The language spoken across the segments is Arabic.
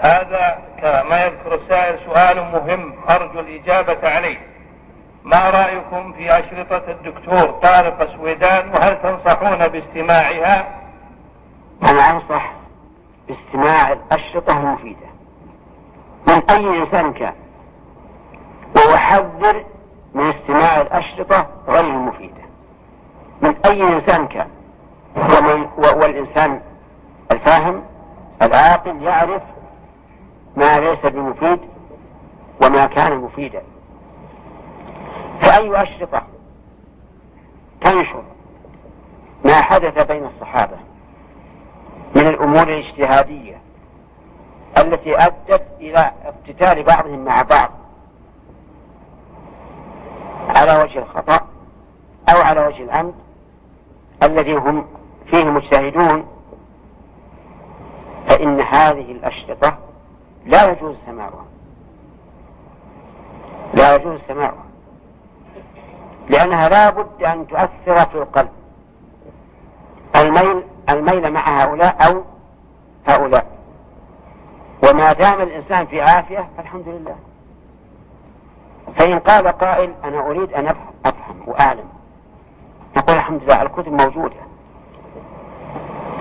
هذا كما يذكر السائل سؤال مهم أرجو الإجابة عليه. ما رأيكم في أشرطة الدكتور طارق سويدان وهل تنصحون باستماعها؟ أنا أنصح باستماع الأشرطة المفيدة. من أي إنسان كان. وأحذر من استماع الأشرطة غير المفيدة. من أي إنسان كان. ومن والإنسان الفاهم العاقل يعرف ما ليس بمفيد وما كان مفيدا. فأي أشرطة تنشر ما حدث بين الصحابة من الأمور الاجتهادية التي أدت إلى اقتتال بعضهم مع بعض على وجه الخطأ أو على وجه الأمد الذي هم فيه مجتهدون فإن هذه الأشرطة لا يجوز سماعها لا يجوز سماعها لأنها لا بد أن تؤثر في القلب. الميل الميل مع هؤلاء أو هؤلاء. وما دام الإنسان في عافية فالحمد لله. فإن قال قائل أنا أريد أن أفهم وأعلم. نقول الحمد لله الكتب موجودة.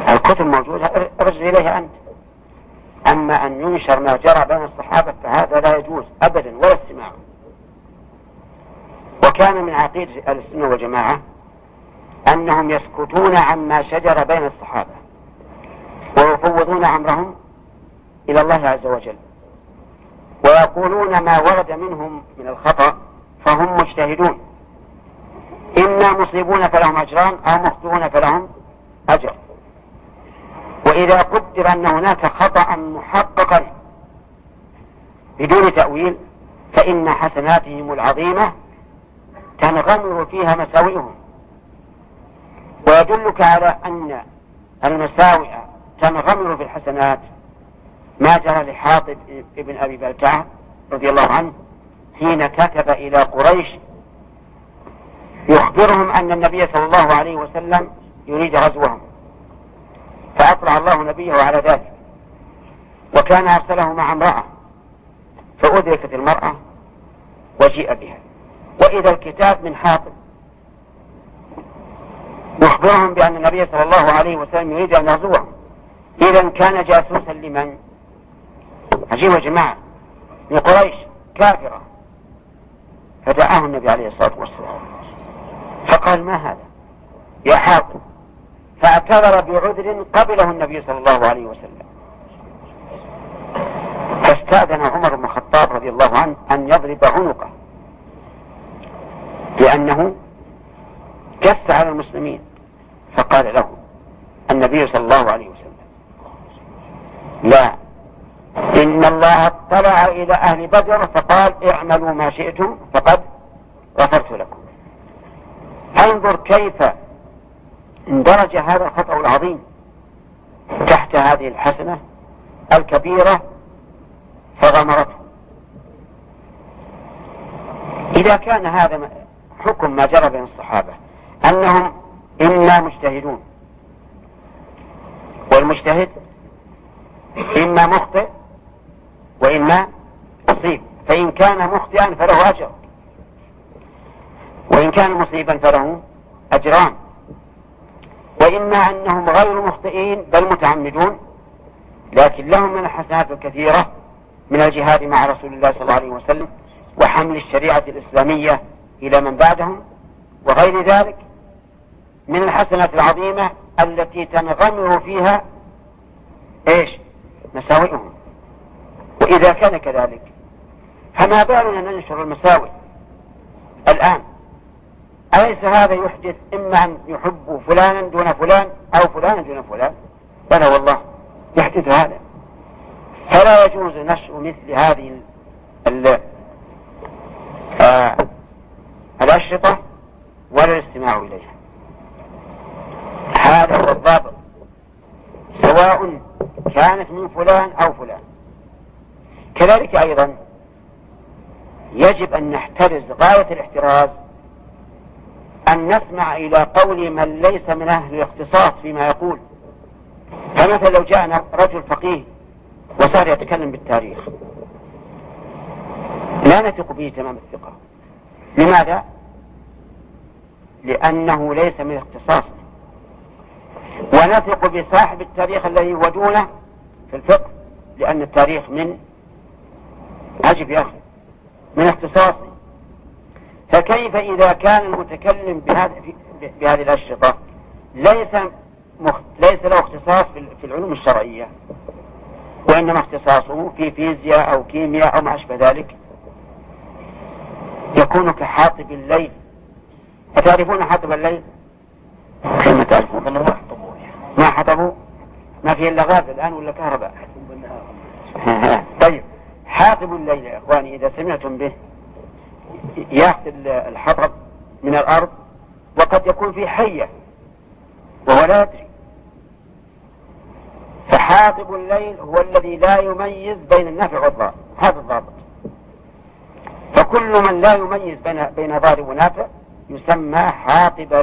الكتب موجودة ارجع إليها أنت. أما أن ينشر ما جرى بين الصحابة فهذا لا يجوز أبدا ولا استماع. وكان من عقيدة أهل السنة والجماعة أنهم يسكتون عما شجر بين الصحابة ويفوضون أمرهم إلى الله عز وجل ويقولون ما ورد منهم من الخطأ فهم مجتهدون. إما مصيبون فلهم أجران أو مخطئون فلهم وإذا قدر أن هناك خطأ محققا بدون تأويل فإن حسناتهم العظيمة تنغمر فيها مساوئهم. ويدلك على أن المساوئ تنغمر في الحسنات. ما جرى لحاطب ابن أبي بلتعة رضي الله عنه حين كتب إلى قريش يخبرهم أن النبي صلى الله عليه وسلم يريد غزوهم. الله نبيه على ذلك. وكان أرسله مع امرأة فأدركت المرأة وجيء بها. وإذا الكتاب من حاطب يخبرهم بأن النبي صلى الله عليه وسلم يريد أن يغزوهم إذا كان جاسوسا لمن؟ عجيب يا جماعة. لقريش كافرة. فدعاه النبي عليه الصلاة والسلام. فقال ما هذا؟ يا حاطب فاعتذر بعذر قبله النبي صلى الله عليه وسلم. فاستأذن عمر بن الخطاب رضي الله عنه أن يضرب عنقه لأنه جس على المسلمين. فقال له النبي صلى الله عليه وسلم لا إن الله اطلع إلى أهل بدر فقال اعملوا ما شئتم فقد غفرت لكم. انظر كيف اندرج هذا الخطأ العظيم تحت هذه الحسنة الكبيرة فغمرته. إذا كان هذا حكم ما جرى بين الصحابة أنهم إما مجتهدون. والمجتهد إما مخطئ وإما مصيب. فإن كان مخطئا فله أجر. وإن كان مصيبا فله أجران. وإما أنهم غير مخطئين بل متعمدون لكن لهم من الحسنات الكثيرة من الجهاد مع رسول الله صلى الله عليه وسلم وحمل الشريعة الإسلامية إلى من بعدهم وغير ذلك من الحسنات العظيمة التي تنغمر فيها إيش؟ مساوئهم. وإذا كان كذلك فما بالنا ننشر المساوئ الآن؟ أليس هذا يحدث إما أن يحب فلانا دون فلان أو فلانا دون فلان؟ بلى والله يحدث هذا. فلا يجوز نشر مثل هذه ال آه الأشرطة ولا الاستماع إليها. هذا هو الضابط. سواء كانت من فلان أو فلان. كذلك أيضا يجب أن نحترز غاية الاحتراز أن نسمع إلى قول من ليس من أهل الاختصاص فيما يقول. فمثلا لو جاءنا رجل فقيه وصار يتكلم بالتاريخ. لا نثق به تمام الثقة. لماذا؟ لأنه ليس من اختصاصه ونثق بصاحب التاريخ الذي هو دونه في الفقه لأن التاريخ من عجب يا أخي من اختصاصه فكيف إذا كان المتكلم بهذه بهذه الأشرطة ليس. ليس له اختصاص في العلوم الشرعية وإنما اختصاصه في فيزياء أو كيمياء أو ما أشبه ذلك يكون كحاطب الليل أتعرفون حاطب الليل؟ كيف تعرفون؟ ما حطبوا ما في إلا غاز الآن ولا كهرباء طيب حاطب الليل يا إخواني إذا سمعتم به يأخذ الحطب من الأرض وقد يكون في حية وهو لا يدري. فحاطب الليل هو الذي لا يميز بين النافع والضار هذا الضابط. فكل من لا يميز بين بين ضار ونافع يسمى حاطب